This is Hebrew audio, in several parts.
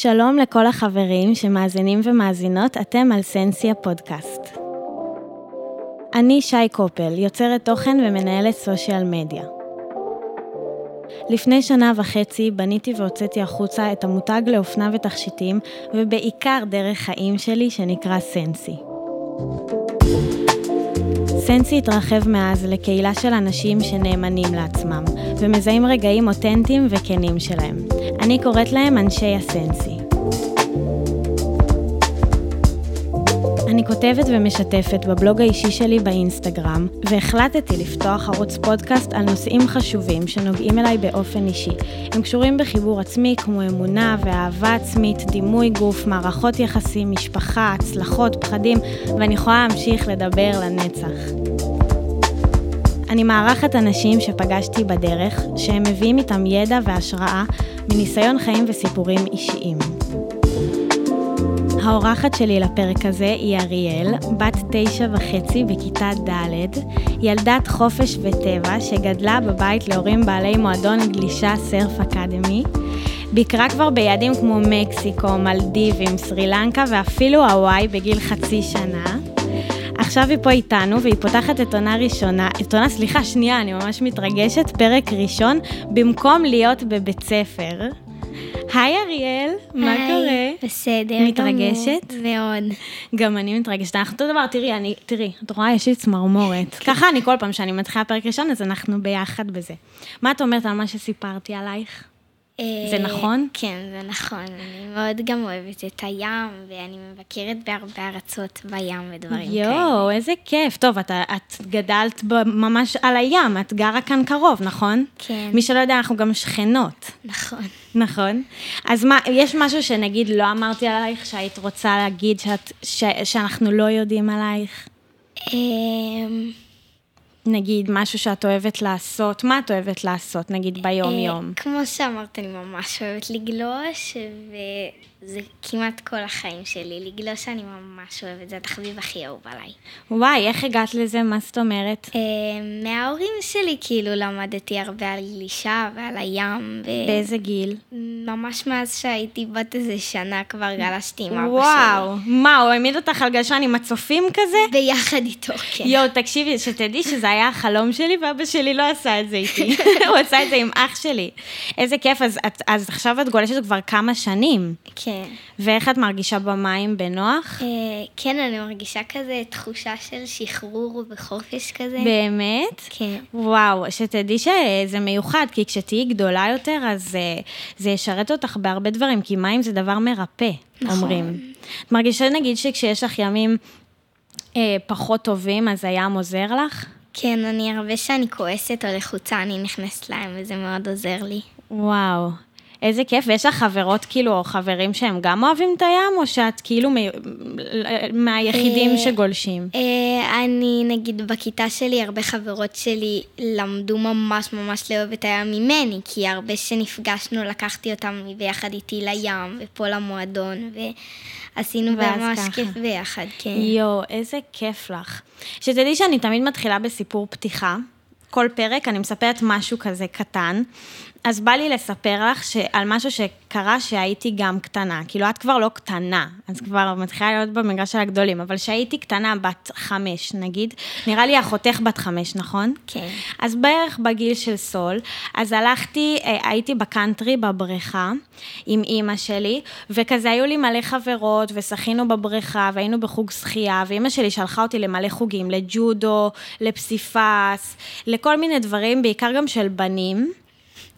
שלום לכל החברים שמאזינים ומאזינות, אתם על סנסי הפודקאסט. אני שי קופל, יוצרת תוכן ומנהלת סושיאל מדיה. לפני שנה וחצי בניתי והוצאתי החוצה את המותג לאופנה ותכשיטים, ובעיקר דרך חיים שלי שנקרא סנסי. סנסי התרחב מאז לקהילה של אנשים שנאמנים לעצמם, ומזהים רגעים אותנטיים וכנים שלהם. אני קוראת להם אנשי הסנסי. אני כותבת ומשתפת בבלוג האישי שלי באינסטגרם, והחלטתי לפתוח ערוץ פודקאסט על נושאים חשובים שנוגעים אליי באופן אישי. הם קשורים בחיבור עצמי כמו אמונה ואהבה עצמית, דימוי גוף, מערכות יחסים, משפחה, הצלחות, פחדים, ואני יכולה להמשיך לדבר לנצח. אני מארחת אנשים שפגשתי בדרך, שהם מביאים איתם ידע והשראה מניסיון חיים וסיפורים אישיים. האורחת שלי לפרק הזה היא אריאל, בת תשע וחצי בכיתה ד', ילדת חופש וטבע שגדלה בבית להורים בעלי מועדון גלישה סרף אקדמי. ביקרה כבר ביעדים כמו מקסיקו, מלדיבים, סרי לנקה ואפילו הוואי בגיל חצי שנה. עכשיו היא פה איתנו, והיא פותחת את עונה ראשונה, את עונה, סליחה, שנייה, אני ממש מתרגשת, פרק ראשון, במקום להיות בבית ספר. היי אריאל, מה קורה? בסדר מתרגשת? מאוד. גם אני מתרגשת. אנחנו אותו דבר, תראי, אני, תראי, את רואה, יש לי צמרמורת. ככה אני כל פעם שאני מתחילה פרק ראשון, אז אנחנו ביחד בזה. מה את אומרת על מה שסיפרתי עלייך? זה אה, נכון? כן, זה נכון. אני מאוד גם אוהבת את הים, ואני מבקרת בהרבה ארצות בים ודברים כאלה. יואו, איזה כיף. טוב, את, את גדלת ממש על הים, את גרה כאן קרוב, נכון? כן. מי שלא יודע, אנחנו גם שכנות. נכון. נכון. אז מה, יש משהו שנגיד לא אמרתי עלייך, שהיית רוצה להגיד שאת, ש, שאנחנו לא יודעים עלייך? נגיד, משהו שאת אוהבת לעשות, מה את אוהבת לעשות, נגיד ביום-יום? אה, כמו שאמרת, אני ממש אוהבת לגלוש, וזה כמעט כל החיים שלי. לגלוש אני ממש אוהבת, זה התחביב הכי אהוב עליי. וואי, איך הגעת לזה? מה זאת אומרת? אה, מההורים שלי כאילו למדתי הרבה על גלישה ועל הים. ו- באיזה גיל? ממש מאז שהייתי בת איזה שנה כבר גלשתי עם אבא וואו, מה, הוא העמיד אותך על גלשן עם הצופים כזה? שלי. ביחד איתו, כן. יואו, תקשיבי, שתדעי שזה היה החלום שלי, ואבא שלי לא עשה את זה איתי. הוא עשה את זה עם אח שלי. איזה כיף, אז, את- אז עכשיו את גולשת כבר כמה שנים. כן. ואיך את מרגישה במים בנוח? אה, כן, אני מרגישה כזה תחושה של שחרור וחופש כזה. באמת? כן. וואו, שתדעי שזה מיוחד, כי כשתהיי גדולה יותר, אז uh, זה ישרת אותך בהרבה דברים, כי מים זה דבר מרפא, נכון. אומרים. את מרגישה נגיד שכשיש לך ימים uh, פחות טובים, אז הים עוזר לך? כן, אני הרבה שאני כועסת או לחוצה, אני נכנסת לים, וזה מאוד עוזר לי. וואו, איזה כיף. ויש לך חברות כאילו, או חברים שהם גם אוהבים את הים, או שאת כאילו. מהיחידים אה, שגולשים? אה, אני, נגיד, בכיתה שלי, הרבה חברות שלי למדו ממש ממש לאהוב את הים ממני, כי הרבה שנפגשנו, לקחתי אותם ביחד איתי לים, ופה למועדון, ועשינו ממש ככה. כיף ביחד, כן. יואו, איזה כיף לך. שתדעי שאני תמיד מתחילה בסיפור פתיחה. כל פרק אני מספרת משהו כזה קטן. אז בא לי לספר לך על משהו שקרה שהייתי גם קטנה. כאילו, את כבר לא קטנה, אז כבר מתחילה להיות במגרש של הגדולים, אבל כשהייתי קטנה, בת חמש נגיד, נראה לי אחותך בת חמש, נכון? כן. אז בערך בגיל של סול, אז הלכתי, אה, הייתי בקאנטרי בבריכה עם אימא שלי, וכזה היו לי מלא חברות, ושחינו בבריכה, והיינו בחוג שחייה, ואימא שלי שלחה אותי למלא חוגים, לג'ודו, לפסיפס, לכל מיני דברים, בעיקר גם של בנים.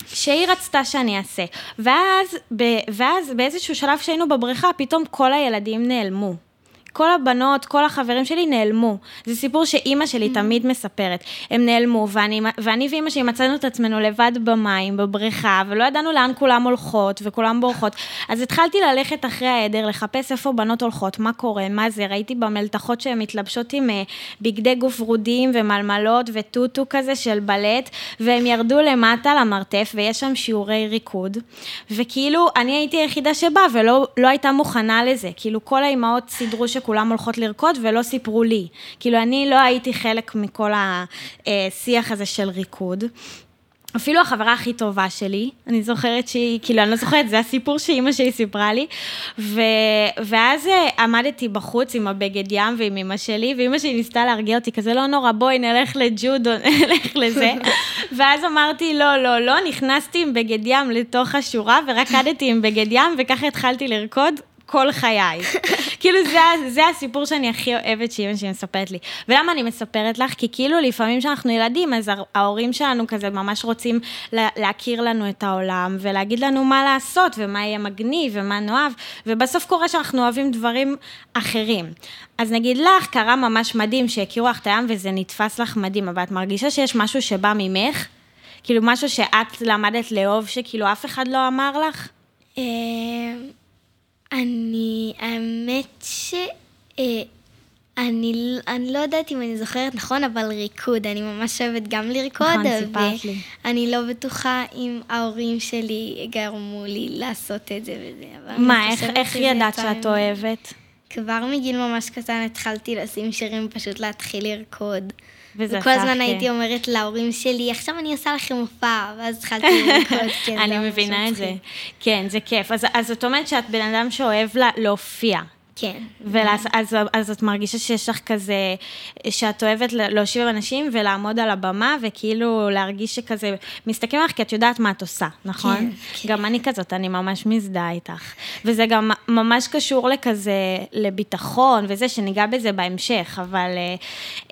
שהיא רצתה שאני אעשה. ואז, ב, ואז באיזשהו שלב שהיינו בבריכה, פתאום כל הילדים נעלמו. כל הבנות, כל החברים שלי נעלמו. זה סיפור שאימא שלי תמיד מספרת. הם נעלמו, ואני, ואני ואימא שלי מצאנו את עצמנו לבד במים, בבריכה, ולא ידענו לאן כולם הולכות וכולם בורחות. אז התחלתי ללכת אחרי העדר, לחפש איפה בנות הולכות, מה קורה, מה זה, ראיתי במלתחות שהן מתלבשות עם אה, בגדי גוף ורודיים ומלמלות וטוטו כזה של בלט, והם ירדו למטה למרתף, ויש שם שיעורי ריקוד. וכאילו, אני הייתי היחידה שבאה ולא לא הייתה מוכנה לזה. כאילו, כל האימהות סידרו שכולם הולכות לרקוד ולא סיפרו לי. כאילו, אני לא הייתי חלק מכל השיח הזה של ריקוד. אפילו החברה הכי טובה שלי, אני זוכרת שהיא, כאילו, אני לא זוכרת, זה הסיפור שאימא שלי סיפרה לי, ו, ואז אה, עמדתי בחוץ עם הבגד ים ועם אימא שלי, ואימא שלי ניסתה להרגיע אותי, כזה, לא נורא, בואי נלך לג'ודו, נלך לזה. ואז אמרתי, לא, לא, לא, נכנסתי עם בגד ים לתוך השורה, ורקדתי עם בגד ים, וככה התחלתי לרקוד כל חיי. כאילו זה, זה הסיפור שאני הכי אוהבת שאימא שלי מספרת לי. ולמה אני מספרת לך? כי כאילו לפעמים כשאנחנו ילדים, אז ההורים שלנו כזה ממש רוצים להכיר לנו את העולם, ולהגיד לנו מה לעשות, ומה יהיה מגניב, ומה נאהב, ובסוף קורה שאנחנו אוהבים דברים אחרים. אז נגיד לך, קרה ממש מדהים שהכירו לך את הים וזה נתפס לך מדהים, אבל את מרגישה שיש משהו שבא ממך? כאילו משהו שאת למדת לאהוב, שכאילו אף אחד לא אמר לך? אני, האמת ש... אה, אני, אני לא יודעת אם אני זוכרת נכון, אבל ריקוד, אני ממש אוהבת גם לרקוד. נכון, סיפרת לי. ואני לא בטוחה אם ההורים שלי גרמו לי לעשות את זה וזה, מה, איך, איך ידעת שאת אוהבת? כבר מגיל ממש קטן התחלתי לשים שירים, פשוט להתחיל לרקוד. וזה וכל הזמן הייתי אומרת להורים שלי, עכשיו אני עושה לכם מופע, ואז התחלתי לרקוד, כן, אני מבינה את זה. כן, זה כיף. אז, זאת אומרת שאת בן אדם שאוהב לה, להופיע. כן. ולעש, אז, אז את מרגישה שיש לך כזה, שאת אוהבת להושיב אנשים ולעמוד על הבמה, וכאילו להרגיש שכזה, מסתכלים עליך כי את יודעת מה את עושה, נכון? כן, כן. גם אני כזאת, אני ממש מזדהה איתך. וזה גם ממש קשור לכזה, לביטחון וזה, שניגע בזה בהמשך, אבל אה,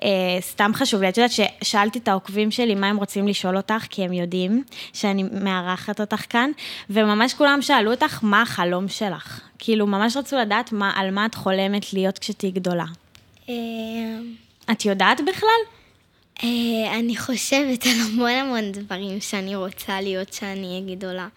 אה, סתם חשוב לי. את יודעת ששאלתי את העוקבים שלי מה הם רוצים לשאול אותך, כי הם יודעים שאני מארחת אותך כאן, וממש כולם שאלו אותך מה החלום שלך. כאילו, ממש רצו לדעת מה, על מה את חולמת להיות כשתהיי גדולה. אה, את יודעת בכלל? אה, אני חושבת על המון המון דברים שאני רוצה להיות כשאני אהיה גדולה.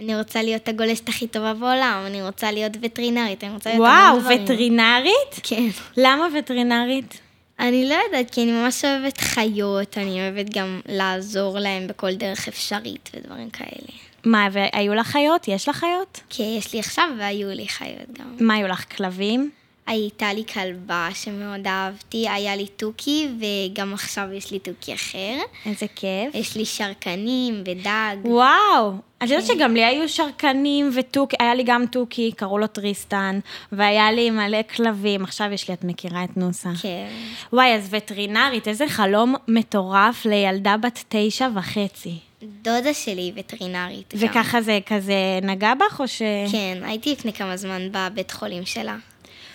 אני רוצה להיות הגולשת הכי טובה בעולם, אני רוצה להיות וטרינרית, אני רוצה להיות המון דברים. וואו, וטרינרית? כן. למה וטרינרית? אני לא יודעת, כי אני ממש אוהבת חיות, אני אוהבת גם לעזור להם בכל דרך אפשרית ודברים כאלה. מה, והיו לך חיות? יש לך חיות? כן, יש לי עכשיו והיו לי חיות גם. מה, היו לך כלבים? הייתה לי כלבה שמאוד אהבתי, היה לי תוכי, וגם עכשיו יש לי תוכי אחר. איזה כיף. יש לי שרקנים ודג. וואו, את יודעת כן. שגם לי היו שרקנים ותוכי, היה לי גם תוכי, קראו לו טריסטן, והיה לי מלא כלבים, עכשיו יש לי, את מכירה את נוסה. כן. וואי, אז וטרינרית, איזה חלום מטורף לילדה בת תשע וחצי. דודה שלי וטרינרית. וככה גם. זה כזה נגע בך, או ש... כן, הייתי לפני כמה זמן בבית חולים שלה.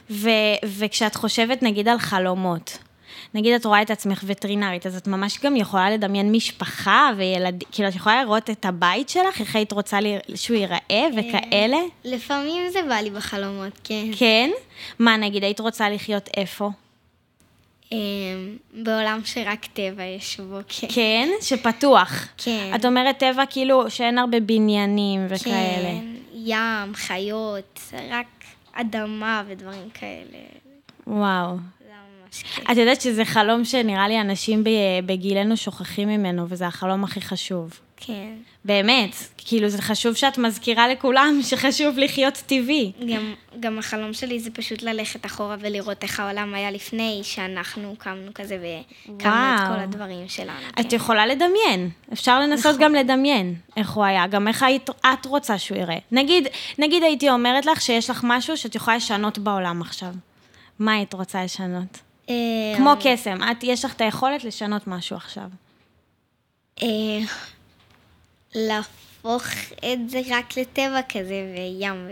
ו- וכשאת חושבת נגיד על חלומות, נגיד את רואה את עצמך וטרינרית, אז את ממש גם יכולה לדמיין משפחה וילדים, כאילו את יכולה לראות את הבית שלך, איך היית רוצה שהוא ייראה אה, וכאלה? לפעמים זה בא לי בחלומות, כן. כן? מה, נגיד, היית רוצה לחיות איפה? אמ, בעולם שרק טבע יש בו, כן. כן? שפתוח. כן. את אומרת טבע כאילו שאין הרבה בניינים וכאלה. כן, ים, חיות, רק אדמה ודברים כאלה. וואו. את יודעת שזה חלום שנראה לי אנשים בגילנו שוכחים ממנו, וזה החלום הכי חשוב. כן. באמת, כאילו זה חשוב שאת מזכירה לכולם שחשוב לחיות טבעי. גם, גם החלום שלי זה פשוט ללכת אחורה ולראות איך העולם היה לפני שאנחנו קמנו כזה וקמנו את כל הדברים שלנו. את כן. יכולה לדמיין, אפשר לנסות נכון. גם לדמיין איך הוא היה, גם איך היית, את רוצה שהוא יראה. נגיד, נגיד הייתי אומרת לך שיש לך משהו שאת יכולה לשנות בעולם עכשיו. מה היית רוצה לשנות? אה, כמו קסם, את, יש לך את היכולת לשנות משהו עכשיו. להפוך את זה רק לטבע כזה, וים,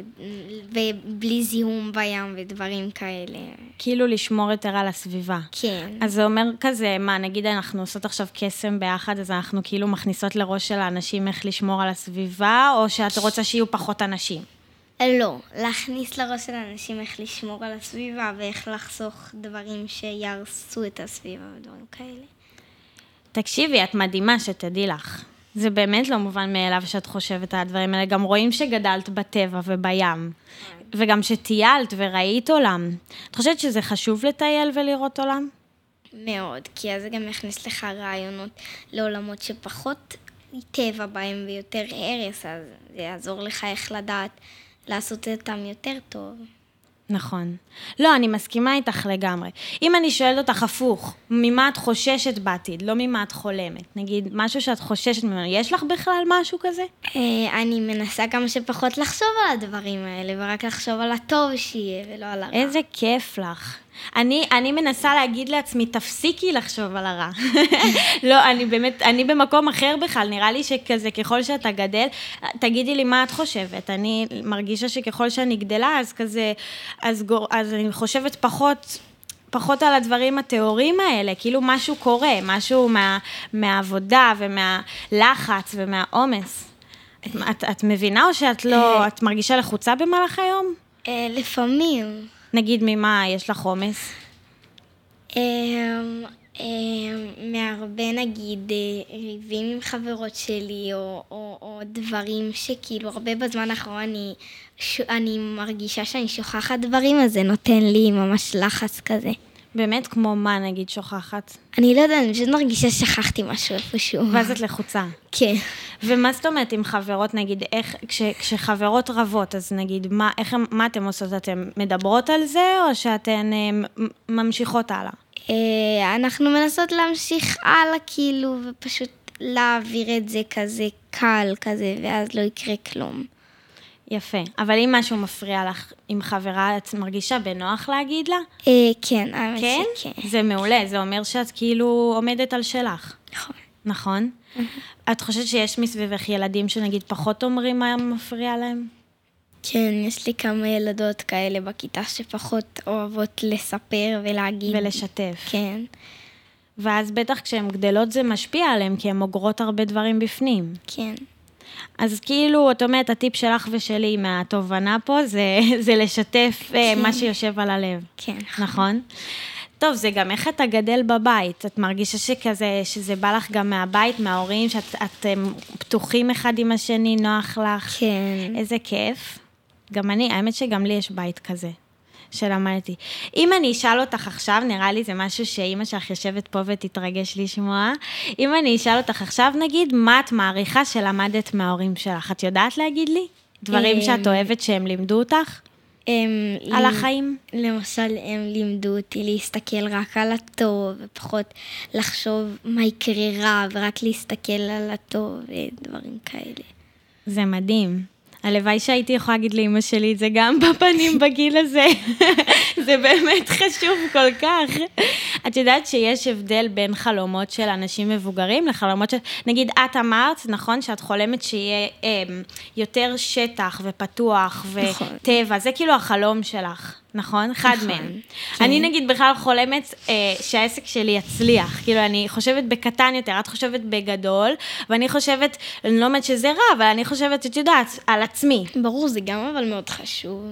ובלי זיהום בים ודברים כאלה. כאילו לשמור יותר על הסביבה. כן. אז זה אומר כזה, מה, נגיד אנחנו עושות עכשיו קסם ביחד, אז אנחנו כאילו מכניסות לראש של האנשים איך לשמור על הסביבה, או שאת רוצה שיהיו פחות אנשים? לא, להכניס לראש של האנשים איך לשמור על הסביבה ואיך לחסוך דברים שיהרסו את הסביבה ודברים כאלה. תקשיבי, את מדהימה, שתדעי לך. זה באמת לא מובן מאליו שאת חושבת על הדברים האלה. גם רואים שגדלת בטבע ובים, וגם שטיילת וראית עולם. את חושבת שזה חשוב לטייל ולראות עולם? מאוד, כי אז זה גם יכניס לך רעיונות לעולמות שפחות טבע בהם ויותר הרס, אז זה יעזור לך איך לדעת לעשות אותם יותר טוב. נכון. לא, אני מסכימה איתך לגמרי. אם אני שואלת אותך הפוך, ממה את חוששת בעתיד, לא ממה את חולמת, נגיד, משהו שאת חוששת ממנו, יש לך בכלל משהו כזה? אה, אני מנסה כמה שפחות לחשוב על הדברים האלה, ורק לחשוב על הטוב שיהיה, ולא על הרע. איזה כיף לך. אני, אני מנסה להגיד לעצמי, תפסיקי לחשוב על הרע. לא, אני באמת, אני במקום אחר בכלל, נראה לי שכזה, ככל שאתה גדל, תגידי לי מה את חושבת. אני מרגישה שככל שאני גדלה, אז כזה, אז, גור, אז אני חושבת פחות... פחות על הדברים הטהורים האלה, כאילו משהו קורה, משהו מה, מהעבודה ומהלחץ ומהעומס. את, את, את מבינה או שאת לא, אה. את מרגישה לחוצה במהלך היום? אה, לפעמים. נגיד ממה יש לך עומס? אמ, אמ, מהרבה נגיד אה, ריבים עם חברות שלי, או, או, או דברים שכאילו הרבה בזמן האחרון אני, ש, אני מרגישה שאני שוכחת דברים, אז זה נותן לי ממש לחץ כזה. באמת כמו מה נגיד שוכחת? אני לא יודעת, אני פשוט מרגישה ששכחתי משהו איפשהו. ואז את לחוצה. כן. ומה זאת אומרת עם חברות, נגיד, איך, כש, כשחברות רבות, אז נגיד, מה, איך, מה אתן עושות? אתן מדברות על זה, או שאתן אה, ממשיכות הלאה? אה, אנחנו מנסות להמשיך הלאה כאילו, ופשוט להעביר את זה כזה קל כזה, ואז לא יקרה כלום. יפה. אבל אם משהו מפריע לך עם חברה, את מרגישה בנוח להגיד לה? אה, כן, האמת כן? שכן. זה מעולה, זה אומר שאת כאילו עומדת על שלך. נכון. נכון? את חושבת שיש מסביבך ילדים שנגיד פחות אומרים מה מפריע להם? כן, יש לי כמה ילדות כאלה בכיתה שפחות אוהבות לספר ולהגיד. ולשתף. כן. ואז בטח כשהן גדלות זה משפיע עליהן, כי הן אוגרות הרבה דברים בפנים. כן. אז כאילו, את אומרת, הטיפ שלך ושלי מהתובנה פה זה, זה לשתף אה, מה שיושב על הלב. כן. נכון? טוב, זה גם איך אתה גדל בבית. את מרגישה שכזה, שזה בא לך גם מהבית, מההורים, שאתם פתוחים אחד עם השני, נוח לך? כן. איזה כיף. גם אני, האמת שגם לי יש בית כזה, שלמדתי. אם אני אשאל אותך עכשיו, נראה לי זה משהו שאימא שלך יושבת פה ותתרגש לשמוע. אם אני אשאל אותך עכשיו, נגיד, מה את מעריכה שלמדת מההורים שלך? את יודעת להגיד לי? דברים אמ, שאת אוהבת שהם לימדו אותך? הם על לימ- החיים? למשל, הם לימדו אותי להסתכל רק על הטוב, ופחות לחשוב מה יקרה רע, ורק להסתכל על הטוב ודברים כאלה. זה מדהים. הלוואי שהייתי יכולה להגיד לאימא שלי את זה גם בפנים בגיל הזה. זה באמת חשוב כל כך. את יודעת שיש הבדל בין חלומות של אנשים מבוגרים לחלומות של... נגיד, את אמרת, נכון, שאת חולמת שיהיה אה, יותר שטח ופתוח נכון. וטבע, זה כאילו החלום שלך, נכון? אחד נכון, מהם. כן. אני נגיד בכלל חולמת אה, שהעסק שלי יצליח. כאילו, אני חושבת בקטן יותר, את חושבת בגדול, ואני חושבת, אני לא אומרת שזה רע, אבל אני חושבת, את יודעת, על עצמי. ברור, זה גם אבל מאוד חשוב.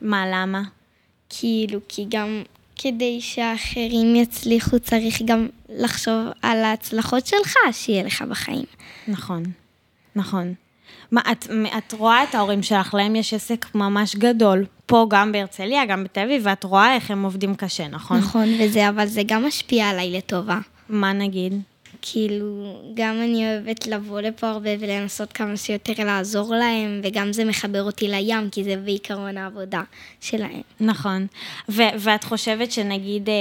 מה, למה? כאילו, כי גם כדי שהאחרים יצליחו, צריך גם לחשוב על ההצלחות שלך שיהיה לך בחיים. נכון, נכון. מה, את, את רואה את ההורים שלך, להם יש עסק ממש גדול, פה גם בהרצליה, גם בתל אביב, ואת רואה איך הם עובדים קשה, נכון? נכון, וזה, אבל זה גם משפיע עליי לטובה. מה נגיד? כאילו, גם אני אוהבת לבוא לפה הרבה ולנסות כמה שיותר לעזור להם, וגם זה מחבר אותי לים, כי זה בעיקרון העבודה שלהם. נכון. ו- ואת חושבת שנגיד, אה,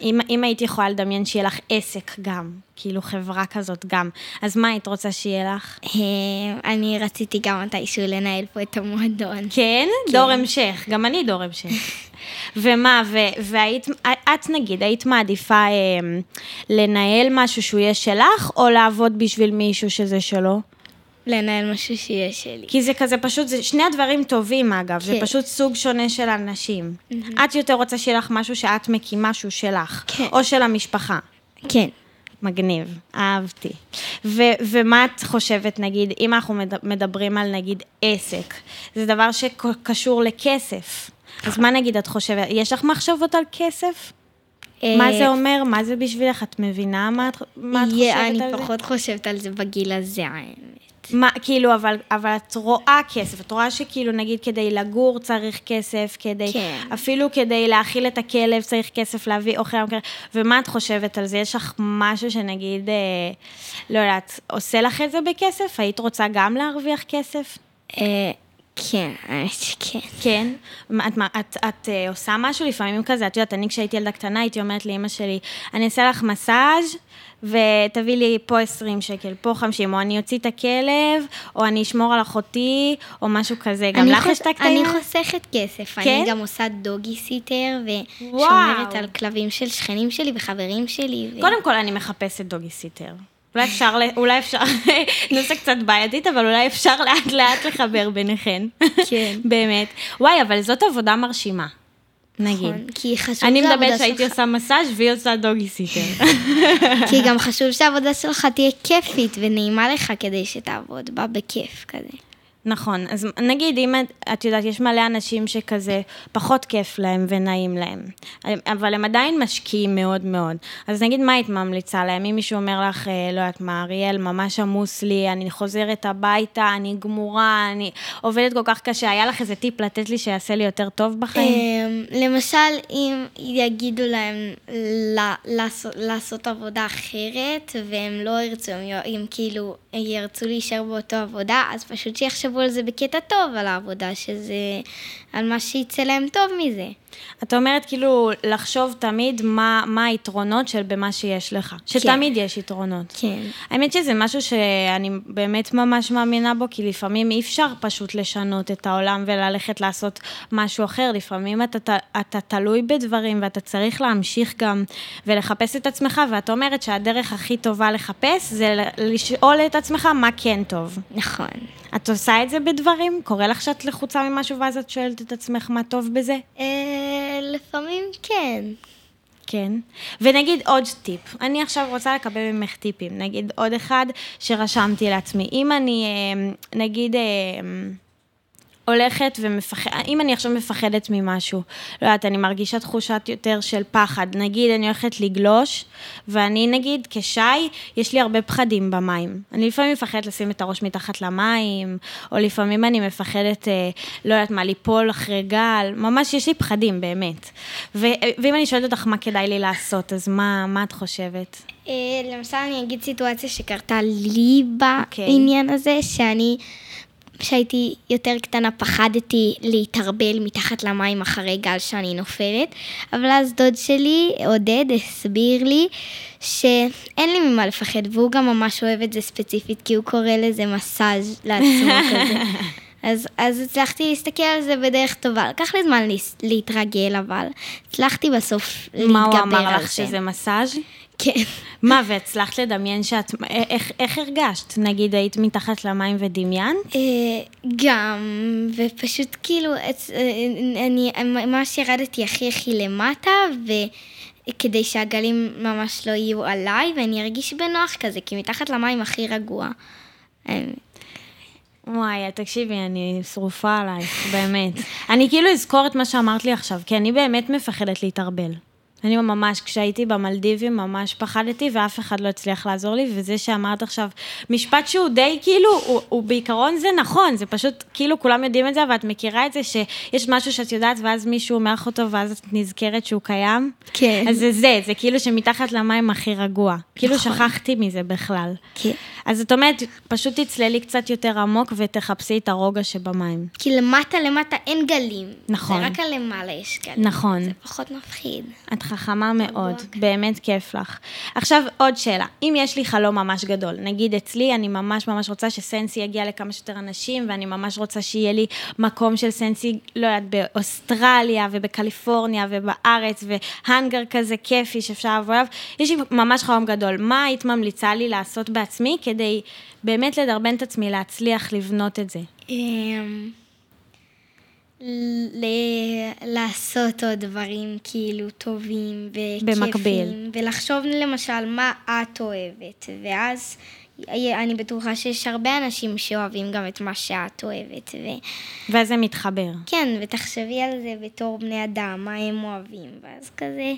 אם, אם היית יכולה לדמיין שיהיה לך עסק גם, כאילו חברה כזאת גם, אז מה היית רוצה שיהיה לך? אה, אני רציתי גם מתישהו לנהל פה את המועדון. כן? דור המשך, גם אני דור המשך. ומה, ו- והיית, את נגיד, היית מעדיפה אה, לנהל משהו שהוא יהיה שלך, או לעבוד בשביל מישהו שזה שלו? לנהל משהו שיהיה שלי. כי זה כזה פשוט, זה שני הדברים טובים אגב, זה כן. פשוט סוג שונה של אנשים. את יותר רוצה שיהיה לך משהו שאת מקימה שהוא שלך, כן. או של המשפחה. כן. מגניב, אהבתי. ו- ומה את חושבת, נגיד, אם אנחנו מד- מדברים על נגיד עסק, זה דבר שקשור לכסף. אז מה נגיד את חושבת, יש לך מחשבות על כסף? מה אה, זה אומר? מה זה בשבילך? את מבינה מה את, מה את חושבת על זה? אני פחות חושבת על זה בגיל הזה, האמת. מה, כאילו, אבל, אבל את רואה כסף, את רואה שכאילו, נגיד, כדי לגור צריך כסף, כדי, כן. אפילו כדי להאכיל את הכלב צריך כסף להביא אוכל. ומה את חושבת על זה? יש לך משהו שנגיד, אה, לא יודעת, עושה לך את זה בכסף? היית רוצה גם להרוויח כסף? אה, כן, האמת שכן. כן? את, את, את uh, עושה משהו לפעמים כזה? את יודעת, אני כשהייתי ילדה קטנה הייתי אומרת לאמא שלי, אני אעשה לך מסאז' ותביא לי פה 20 שקל, פה 50, או אני אוציא את הכלב, או אני אשמור על אחותי, או משהו כזה. גם לך יש את הקטעים? אני חוסכת כסף. כן? אני גם עושה דוגי סיטר, וואו. ושומרת על כלבים של שכנים שלי וחברים שלי. ו... קודם כל, אני מחפשת דוגי סיטר. אולי אפשר, אולי אפשר, נושא קצת בעייתית, אבל אולי אפשר לאט לאט לחבר ביניכן. כן. באמת. וואי, אבל זאת עבודה מרשימה, נגיד. נכון, כי חשוב אני שהעבודה מדברת שהייתי שלך- עושה מסאז' והיא עושה דוגי סיטר. כי גם חשוב שהעבודה שלך תהיה כיפית ונעימה לך כדי שתעבוד בה בכיף כזה. נכון, אז נגיד, אם את, את יודעת, יש מלא אנשים שכזה פחות כיף להם ונעים להם, אבל הם עדיין משקיעים מאוד מאוד. אז נגיד, מה היית ממליצה להם? אם מישהו אומר לך, אה, לא יודעת מה, אריאל, ממש עמוס לי, אני חוזרת הביתה, אני גמורה, אני עובדת כל כך קשה, היה לך איזה טיפ לתת לי שיעשה לי יותר טוב בחיים? אמ, למשל, אם יגידו להם לעשות, לעשות עבודה אחרת, והם לא ירצו, הם, אם כאילו ירצו להישאר באותו עבודה, אז פשוט שיחשבו על זה בקטע טוב, על העבודה, שזה... על מה שיצא להם טוב מזה. את אומרת כאילו לחשוב תמיד מה, מה היתרונות של במה שיש לך, שתמיד יש יתרונות. כן. האמת שזה משהו שאני באמת ממש מאמינה בו, כי לפעמים אי אפשר פשוט לשנות את העולם וללכת לעשות משהו אחר. לפעמים אתה, אתה, אתה תלוי בדברים ואתה צריך להמשיך גם ולחפש את עצמך, ואת אומרת שהדרך הכי טובה לחפש זה לשאול את עצמך מה כן טוב. נכון. את עושה את זה בדברים? קורה לך שאת לחוצה ממשהו ואז את שואלת את עצמך מה טוב בזה? אה, לפעמים כן. כן. ונגיד עוד טיפ, אני עכשיו רוצה לקבל ממך טיפים, נגיד עוד אחד שרשמתי לעצמי, אם אני אה, נגיד אה, הולכת ומפחדת, אם אני עכשיו מפחדת ממשהו, לא יודעת, אני מרגישה תחושת יותר של פחד, נגיד אני הולכת לגלוש, ואני נגיד כשי, יש לי הרבה פחדים במים. אני לפעמים מפחדת לשים את הראש מתחת למים, או לפעמים אני מפחדת, אה, לא יודעת מה, ליפול אחרי גל, ממש יש לי פחדים, באמת. ו- ואם אני שואלת אותך מה כדאי לי לעשות, אז מה, מה את חושבת? אה, למשל, אני אגיד סיטואציה שקרתה לי אוקיי. בעניין הזה, שאני, כשהייתי יותר קטנה, פחדתי להתערבל מתחת למים אחרי גל שאני נופלת, אבל אז דוד שלי, עודד, הסביר לי שאין לי ממה לפחד, והוא גם ממש אוהב את זה ספציפית, כי הוא קורא לזה מסאז' לעצמו כזה. אז, אז הצלחתי להסתכל על זה בדרך טובה. לקח לי זמן להתרגל, אבל הצלחתי בסוף להתגבר מה על הוא זה. אמר לך, שזה מסאז'? כן. מה, והצלחת לדמיין שאת, איך, איך הרגשת? נגיד היית מתחת למים ודמיינת? אה, גם, ופשוט כאילו, אה, אני ממש ירדתי הכי הכי למטה, וכדי שהגלים ממש לא יהיו עליי, ואני ארגיש בנוח כזה, כי מתחת למים הכי רגוע. אה, וואי, תקשיבי, אני שרופה עלייך, באמת. אני כאילו אזכור את מה שאמרת לי עכשיו, כי אני באמת מפחדת להתערבל. אני ממש, כשהייתי במלדיבים, ממש פחדתי, ואף אחד לא הצליח לעזור לי, וזה שאמרת עכשיו, משפט שהוא די כאילו, הוא, הוא בעיקרון זה נכון, זה פשוט, כאילו כולם יודעים את זה, ואת מכירה את זה, שיש משהו שאת יודעת, ואז מישהו אומר לך אותו, ואז את נזכרת שהוא קיים. כן. אז זה זה, זה כאילו שמתחת למים הכי רגוע. כאילו נכון. שכחתי מזה בכלל. כן. אז זאת אומרת, פשוט תצללי קצת יותר עמוק ותחפשי את הרוגע שבמים. כי למטה למטה אין גלים. נכון. זה רק הלמעלה יש גלים. נכון. זה פחות מפחיד. את חכמה מאוד. באמת כיף לך. עכשיו עוד שאלה, אם יש לי חלום ממש גדול, נגיד אצלי, אני ממש ממש רוצה שסנסי יגיע לכמה שיותר אנשים, ואני ממש רוצה שיהיה לי מקום של סנסי, לא יודעת, באוסטרליה ובקליפורניה ובארץ, והאנגר כזה כיפי שאפשר לבוא אליו, יש לי ממש חלום גדול. מה היית ממליצה לי לעשות בעצמי כדי באמת לדרבן את עצמי להצליח לבנות את זה? ל- לעשות עוד דברים כאילו טובים וכיפים. במקביל. ולחשוב למשל מה את אוהבת, ואז אני בטוחה שיש הרבה אנשים שאוהבים גם את מה שאת אוהבת. ו... ואז זה מתחבר. כן, ותחשבי על זה בתור בני אדם, מה הם אוהבים, ואז כזה,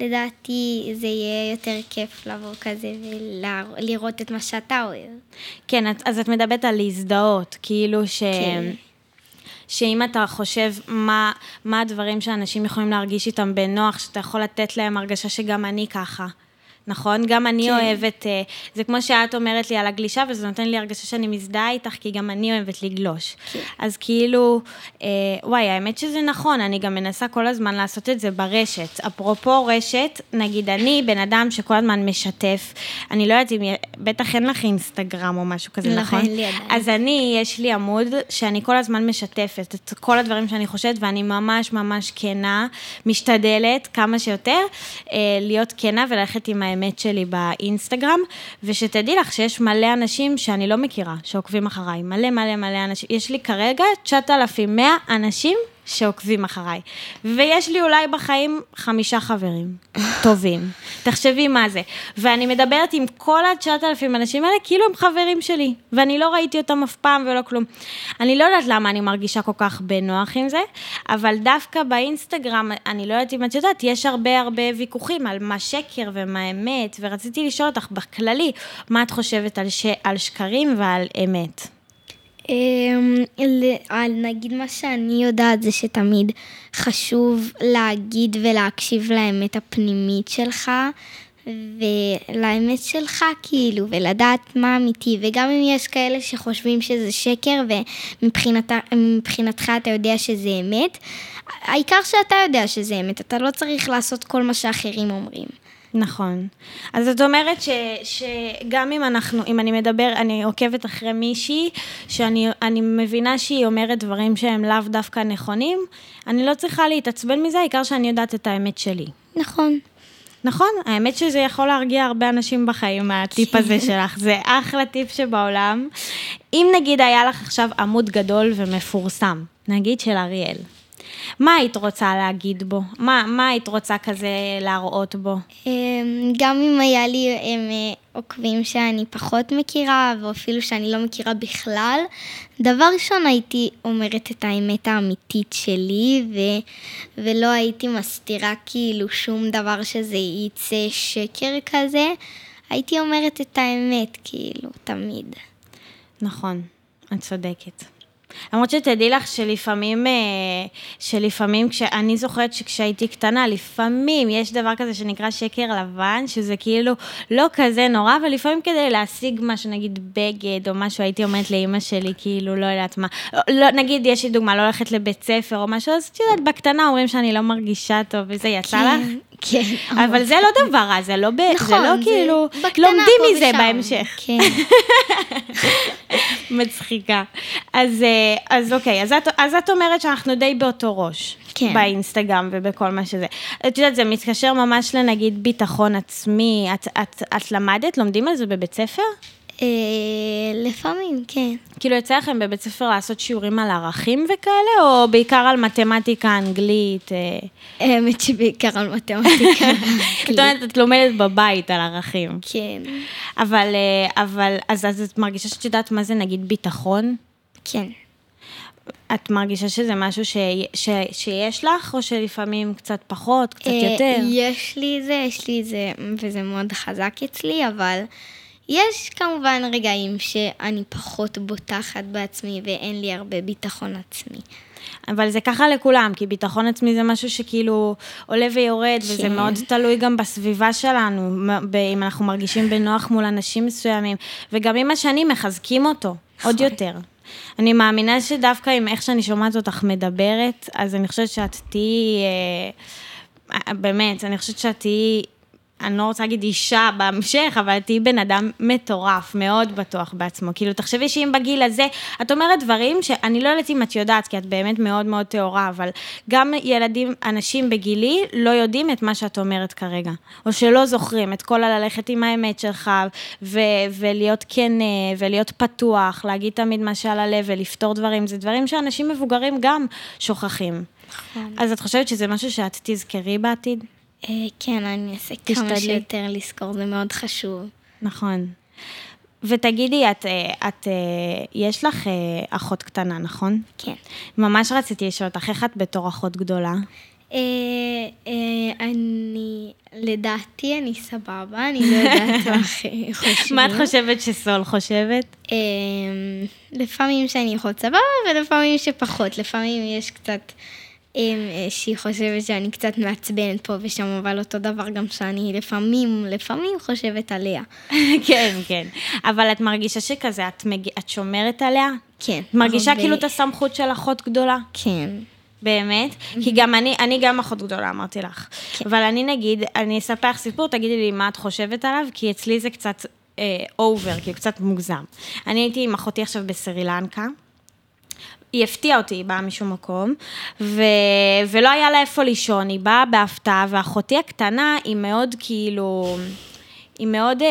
לדעתי זה יהיה יותר כיף לבוא כזה ולראות את מה שאתה אוהב. כן, אז את מדברת על להזדהות, כאילו ש... כן. שאם אתה חושב מה, מה הדברים שאנשים יכולים להרגיש איתם בנוח, שאתה יכול לתת להם הרגשה שגם אני ככה. נכון? גם אני כן. אוהבת, אה, זה כמו שאת אומרת לי על הגלישה, וזה נותן לי הרגשה שאני מזדהה איתך, כי גם אני אוהבת לגלוש. כן. אז כאילו, אה, וואי, האמת שזה נכון, אני גם מנסה כל הזמן לעשות את זה ברשת. אפרופו רשת, נגיד אני בן אדם שכל הזמן משתף, אני לא יודעת אם, בטח אין לך אינסטגרם או משהו כזה, לא, נכון? אין לי עדיין. אז אני, יש לי עמוד שאני כל הזמן משתפת את כל הדברים שאני חושבת, ואני ממש ממש כנה, משתדלת כמה שיותר אה, להיות כנה וללכת עם האמת שלי באינסטגרם, ושתדעי לך שיש מלא אנשים שאני לא מכירה, שעוקבים אחריי, מלא מלא מלא אנשים, יש לי כרגע 9,100 אנשים שעוקבים אחריי, ויש לי אולי בחיים חמישה חברים טובים. תחשבי מה זה. ואני מדברת עם כל ה-9,000 אנשים האלה כאילו הם חברים שלי, ואני לא ראיתי אותם אף פעם ולא כלום. אני לא יודעת למה אני מרגישה כל כך בנוח עם זה, אבל דווקא באינסטגרם, אני לא יודעת אם את יודעת, יש הרבה הרבה ויכוחים על מה שקר ומה אמת, ורציתי לשאול אותך בכללי, מה את חושבת על, ש... על שקרים ועל אמת? אמ, על נגיד מה שאני יודעת זה שתמיד חשוב להגיד ולהקשיב לאמת הפנימית שלך ולאמת שלך כאילו ולדעת מה אמיתי וגם אם יש כאלה שחושבים שזה שקר ומבחינתך אתה יודע שזה אמת, העיקר שאתה יודע שזה אמת, אתה לא צריך לעשות כל מה שאחרים אומרים. נכון. אז זאת אומרת ש, שגם אם אנחנו, אם אני מדבר, אני עוקבת אחרי מישהי, שאני אני מבינה שהיא אומרת דברים שהם לאו דווקא נכונים, אני לא צריכה להתעצבן מזה, העיקר שאני יודעת את האמת שלי. נכון. נכון, האמת שזה יכול להרגיע הרבה אנשים בחיים, הטיפ הזה שלך, זה אחלה טיפ שבעולם. אם נגיד היה לך עכשיו עמוד גדול ומפורסם, נגיד של אריאל, מה היית רוצה להגיד בו? מה, מה היית רוצה כזה להראות בו? אמ, גם אם היה לי הם, אה, עוקבים שאני פחות מכירה, ואפילו שאני לא מכירה בכלל, דבר ראשון הייתי אומרת את האמת האמיתית שלי, ו, ולא הייתי מסתירה כאילו שום דבר שזה יצא שקר כזה. הייתי אומרת את האמת, כאילו, תמיד. נכון, את צודקת. למרות שתדעי לך שלפעמים, אה, שלפעמים, כשאני זוכרת שכשהייתי קטנה, לפעמים יש דבר כזה שנקרא שקר לבן, שזה כאילו לא כזה נורא, אבל לפעמים כדי להשיג משהו, נגיד בגד או משהו, הייתי אומרת לאימא שלי, כאילו, לא יודעת מה, לא, נגיד, יש לי דוגמה, לא הולכת לבית ספר או משהו, אז את יודעת, בקטנה אומרים שאני לא מרגישה טוב, וזה יצא לך? כן. אבל זה לא דבר רע, זה לא, ב... נכון, זה לא כאילו, בקטנה לומדים מזה ושם. בהמשך. כן. מצחיקה. אז, אה, אז אוקיי, אז את, אז את אומרת שאנחנו די באותו ראש. כן. באינסטגרם ובכל מה שזה. את יודעת, זה מתקשר ממש לנגיד ביטחון עצמי. את, את, את למדת? לומדים על זה בבית ספר? אה, לפעמים, כן. כאילו, יצא לכם בבית ספר לעשות שיעורים על ערכים וכאלה, או בעיקר על מתמטיקה, אנגלית? אה? האמת שבעיקר על מתמטיקה. זאת אומרת, את לומדת בבית על ערכים. כן. אבל, אה, אבל, אז, אז את מרגישה שאת יודעת מה זה נגיד ביטחון? כן. את מרגישה שזה משהו ש... ש... שיש לך, או שלפעמים קצת פחות, קצת אה, יותר? יש לי זה, יש לי זה, וזה מאוד חזק אצלי, אבל יש כמובן רגעים שאני פחות בוטחת בעצמי ואין לי הרבה ביטחון עצמי. אבל זה ככה לכולם, כי ביטחון עצמי זה משהו שכאילו עולה ויורד, וזה כן. מאוד תלוי גם בסביבה שלנו, אם אנחנו מרגישים בנוח מול אנשים מסוימים, וגם עם השנים מחזקים אותו, עוד נכון. יותר. אני מאמינה שדווקא עם איך שאני שומעת אותך מדברת, אז אני חושבת שאת תהיי, אה, באמת, אני חושבת שאת תהיי, אני לא רוצה להגיד אישה בהמשך, אבל תהיי בן אדם מטורף, מאוד בטוח בעצמו. כאילו, תחשבי שאם בגיל הזה, את אומרת דברים שאני לא יודעת אם את יודעת, כי את באמת מאוד מאוד טהורה, אבל גם ילדים, אנשים בגילי, לא יודעים את מה שאת אומרת כרגע. או שלא זוכרים את כל הללכת עם האמת שלך, ו- ולהיות כן, אה, ולהיות פתוח, להגיד תמיד מה שעל הלב, ולפתור דברים. זה דברים שאנשים מבוגרים גם שוכחים. נכון. אז את חושבת שזה משהו שאת תזכרי בעתיד? אה, כן, אני אעשה כמה. שיותר לזכור, זה מאוד חשוב. נכון. ותגידי, את, אה, את, אה, יש לך אחות קטנה, נכון? כן. ממש רציתי לשאול אותך, איך את בתור אחות גדולה? אני, לדעתי אני סבבה, אני לא יודעת מה חושבים. מה את חושבת שסול חושבת? לפעמים שאני יכול סבבה ולפעמים שפחות, לפעמים יש קצת שהיא חושבת שאני קצת מעצבנת פה ושם, אבל אותו דבר גם שאני לפעמים, לפעמים חושבת עליה. כן, כן. אבל את מרגישה שכזה, את, מג... את שומרת עליה? כן. את מרגישה הרבה- כאילו את הסמכות של אחות גדולה? כן. באמת? כי גם אני, אני גם אחות גדולה, אמרתי לך. אבל אני נגיד, אני אספר לך סיפור, תגידי לי מה את חושבת עליו, כי אצלי זה קצת אובר, כאילו קצת מוגזם. אני הייתי עם אחותי עכשיו בסרי לנקה. היא הפתיעה אותי, היא באה משום מקום, ו... ולא היה לה איפה לישון, היא באה בהפתעה, ואחותי הקטנה היא מאוד כאילו, היא מאוד, אה,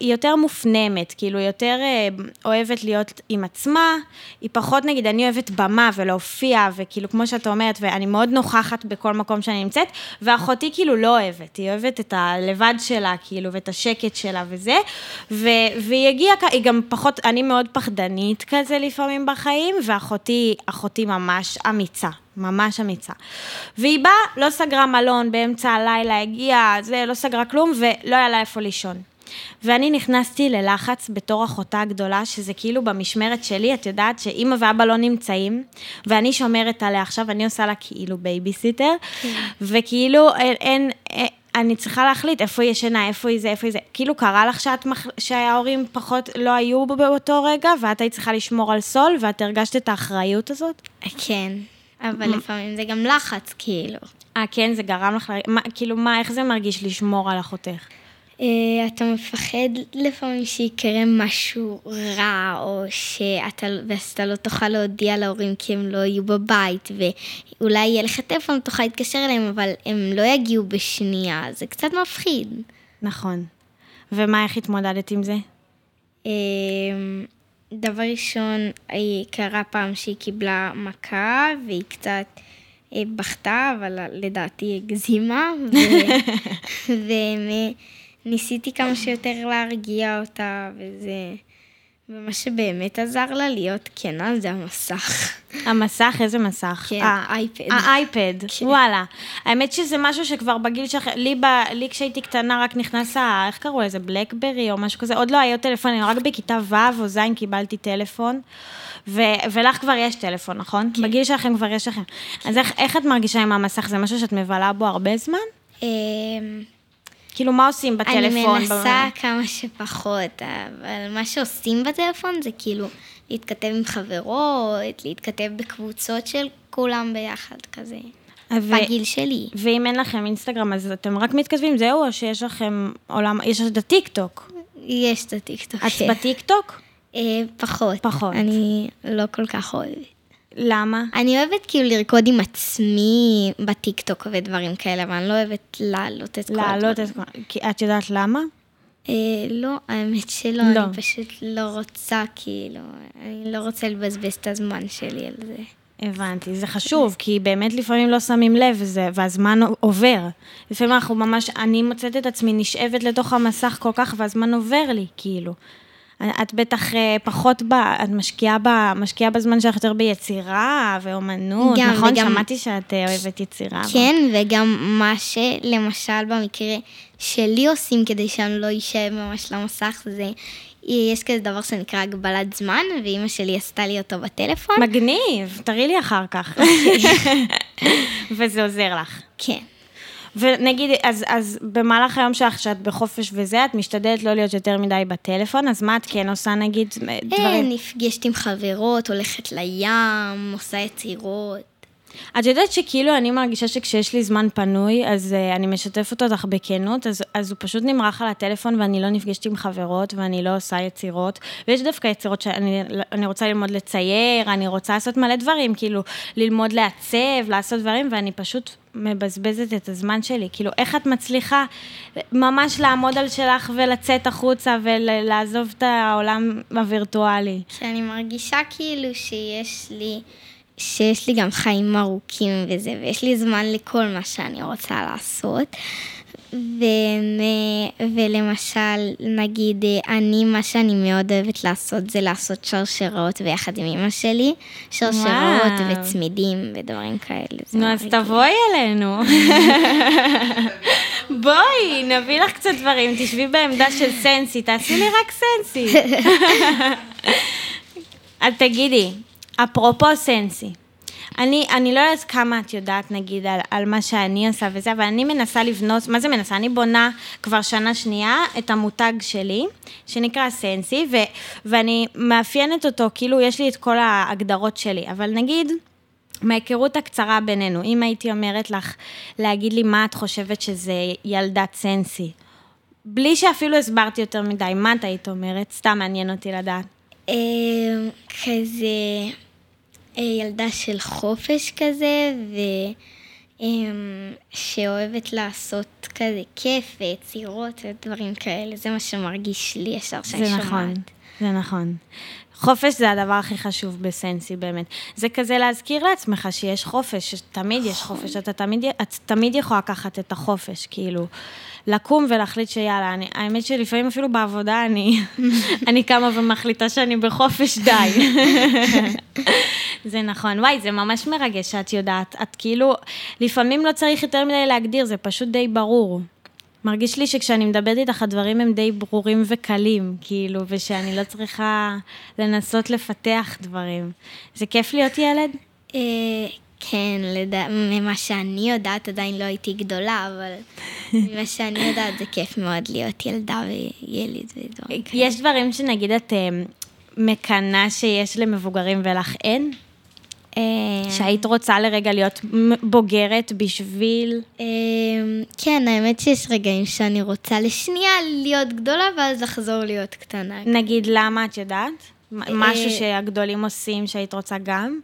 היא יותר מופנמת, כאילו יותר אה, אוהבת להיות עם עצמה, היא פחות נגיד, אני אוהבת במה ולהופיע, וכאילו כמו שאת אומרת, ואני מאוד נוכחת בכל מקום שאני נמצאת, ואחותי כאילו לא אוהבת, היא אוהבת את הלבד שלה, כאילו, ואת השקט שלה וזה, ו... והיא הגיעה, היא גם פחות, אני מאוד פחדנית כזה לפעמים בחיים, ואחותי, אחותי ממש אמיצה. ממש אמיצה. והיא באה, לא סגרה מלון באמצע הלילה, הגיעה, זה, לא סגרה כלום, ולא היה לה איפה לישון. ואני נכנסתי ללחץ בתור אחותה הגדולה, שזה כאילו במשמרת שלי, את יודעת שאימא ואבא לא נמצאים, ואני שומרת עליה עכשיו, אני עושה לה כאילו בייביסיטר, וכאילו אין, אין, אין, אני צריכה להחליט איפה היא ישנה, איפה היא זה, איפה היא זה. כאילו קרה לך שאת, מח- שההורים פחות לא היו באותו רגע, ואת היית צריכה לשמור על סול, ואת הרגשת את האחריות הזאת? כן. אבל לפעמים זה גם לחץ, כאילו. אה, כן, זה גרם לך, מה, כאילו, מה, איך זה מרגיש לשמור על אחותך? אה, אתה מפחד לפעמים שיקרה משהו רע, או שאתה, ואתה לא תוכל להודיע להורים כי הם לא יהיו בבית, ואולי יהיה לך טלפון, תוכל להתקשר אליהם, אבל הם לא יגיעו בשנייה, זה קצת מפחיד. נכון. ומה, איך התמודדת עם זה? דבר ראשון, היא קרה פעם שהיא קיבלה מכה, והיא קצת אה, בכתה, אבל לדעתי הגזימה, ו- וניסיתי כמה שיותר להרגיע אותה, וזה... ומה שבאמת עזר לה להיות כנה זה המסך. המסך, איזה מסך? כן, אה, אייפד. האייפד, כן. וואלה. האמת שזה משהו שכבר בגיל שלך, לי, ב, לי כשהייתי קטנה רק נכנס ה... איך קראו לזה? בלקברי או משהו כזה? עוד לא היו טלפונים, רק בכיתה ו' או ז' קיבלתי טלפון. ו, ולך כבר יש טלפון, נכון? כן. בגיל שלכם כבר יש לכם. אז איך, איך את מרגישה עם המסך? זה משהו שאת מבלה בו הרבה זמן? כאילו, מה עושים בטלפון? אני מנסה כמה שפחות, אבל מה שעושים בטלפון זה כאילו להתכתב עם חברות, להתכתב בקבוצות של כולם ביחד כזה. ו- בגיל שלי. ואם אין לכם אינסטגרם, אז אתם רק מתכתבים, זהו, או שיש לכם עולם, יש את הטיקטוק. יש את הטיקטוק. את. בטיקטוק? אה, פחות. פחות. אני לא כל כך אוהבת. למה? אני אוהבת כאילו לרקוד עם עצמי בטיקטוק ודברים כאלה, אבל אני לא אוהבת להעלות את כל להעלות הדברים. את כל... כי את יודעת למה? אה, לא, האמת שלא, לא. אני פשוט לא רוצה, כאילו, אני לא רוצה לבזבז את הזמן שלי על זה. הבנתי, זה חשוב, כי באמת לפעמים לא שמים לב, וזה, והזמן עובר. לפעמים אנחנו ממש, אני מוצאת את עצמי נשאבת לתוך המסך כל כך, והזמן עובר לי, כאילו. את בטח אה, פחות ב... את משקיעה, ב, משקיעה בזמן שלך יותר ביצירה ואומנות, גם, נכון? וגם- שמעתי שאת אה, אוהבת יצירה. כן, וגם מה שלמשל במקרה שלי עושים כדי שאני לא אשב ממש למסך, זה, יש כזה דבר שנקרא הגבלת זמן, ואימא שלי עשתה לי אותו בטלפון. מגניב, תראי לי אחר כך. וזה עוזר לך. כן. ונגיד, אז, אז במהלך היום שלך, כשאת בחופש וזה, את משתדלת לא להיות יותר מדי בטלפון, אז מה את כן עושה, נגיד, אה, דברים? נפגשת עם חברות, הולכת לים, עושה יצירות. את יודעת שכאילו אני מרגישה שכשיש לי זמן פנוי, אז uh, אני משתפת אותך בכנות, אז, אז הוא פשוט נמרח על הטלפון ואני לא נפגשת עם חברות ואני לא עושה יצירות. ויש דווקא יצירות שאני אני רוצה ללמוד לצייר, אני רוצה לעשות מלא דברים, כאילו ללמוד לעצב, לעשות דברים, ואני פשוט מבזבזת את הזמן שלי. כאילו, איך את מצליחה ממש לעמוד על שלך ולצאת החוצה ולעזוב את העולם הווירטואלי? שאני מרגישה כאילו שיש לי, שיש לי גם חיים ארוכים וזה, ויש לי זמן לכל מה שאני רוצה לעשות. ו... ולמשל, נגיד, אני, מה שאני מאוד אוהבת לעשות זה לעשות שרשראות ביחד עם אמא שלי, שרשראות וואו. וצמידים ודברים כאלה. נו, אז תבואי אלינו. בואי, נביא לך קצת דברים, תשבי בעמדה של סנסי, תעשי לי רק סנסי. אז תגידי, אפרופו סנסי, אני, אני לא יודעת כמה את יודעת, נגיד, על, על מה שאני עושה וזה, אבל אני מנסה לבנות, מה זה מנסה? אני בונה כבר שנה שנייה את המותג שלי, שנקרא סנסי, ו, ואני מאפיינת אותו, כאילו, יש לי את כל ההגדרות שלי, אבל נגיד... מההיכרות הקצרה בינינו, אם הייתי אומרת לך להגיד לי מה את חושבת שזה ילדת סנסי, בלי שאפילו הסברתי יותר מדי, מה את היית אומרת? סתם מעניין אותי לדעת. אה, כזה ילדה של חופש כזה, ושאוהבת לעשות כזה כיף ויצירות ודברים כאלה, זה מה שמרגיש לי ישר שאני שומעת. זה נכון, זה נכון. חופש זה הדבר הכי חשוב בסנסי, באמת. זה כזה להזכיר לעצמך שיש חופש, שתמיד יש חופש, אתה תמיד, את תמיד יכולה לקחת את החופש, כאילו, לקום ולהחליט שיאללה, אני, האמת שלפעמים אפילו בעבודה אני, אני קמה ומחליטה שאני בחופש די. זה נכון. וואי, זה ממש מרגש שאת יודעת. את כאילו, לפעמים לא צריך יותר מדי להגדיר, זה פשוט די ברור. מרגיש לי שכשאני מדברת איתך, הדברים הם די ברורים וקלים, כאילו, ושאני לא צריכה לנסות לפתח דברים. זה כיף להיות ילד? אה, כן, לדע... ממה שאני יודעת, עדיין לא הייתי גדולה, אבל ממה שאני יודעת, זה כיף מאוד להיות ילדה וילד ודברים כאלה. יש דברים שנגיד את אה, מקנאה שיש למבוגרים ולך אין? אה, שהיית רוצה לרגע להיות בוגרת בשביל... אה, כן, האמת שיש רגעים שאני רוצה לשנייה להיות גדולה ואז לחזור להיות קטנה. נגיד, למה את יודעת? משהו שהגדולים עושים שהיית רוצה גם?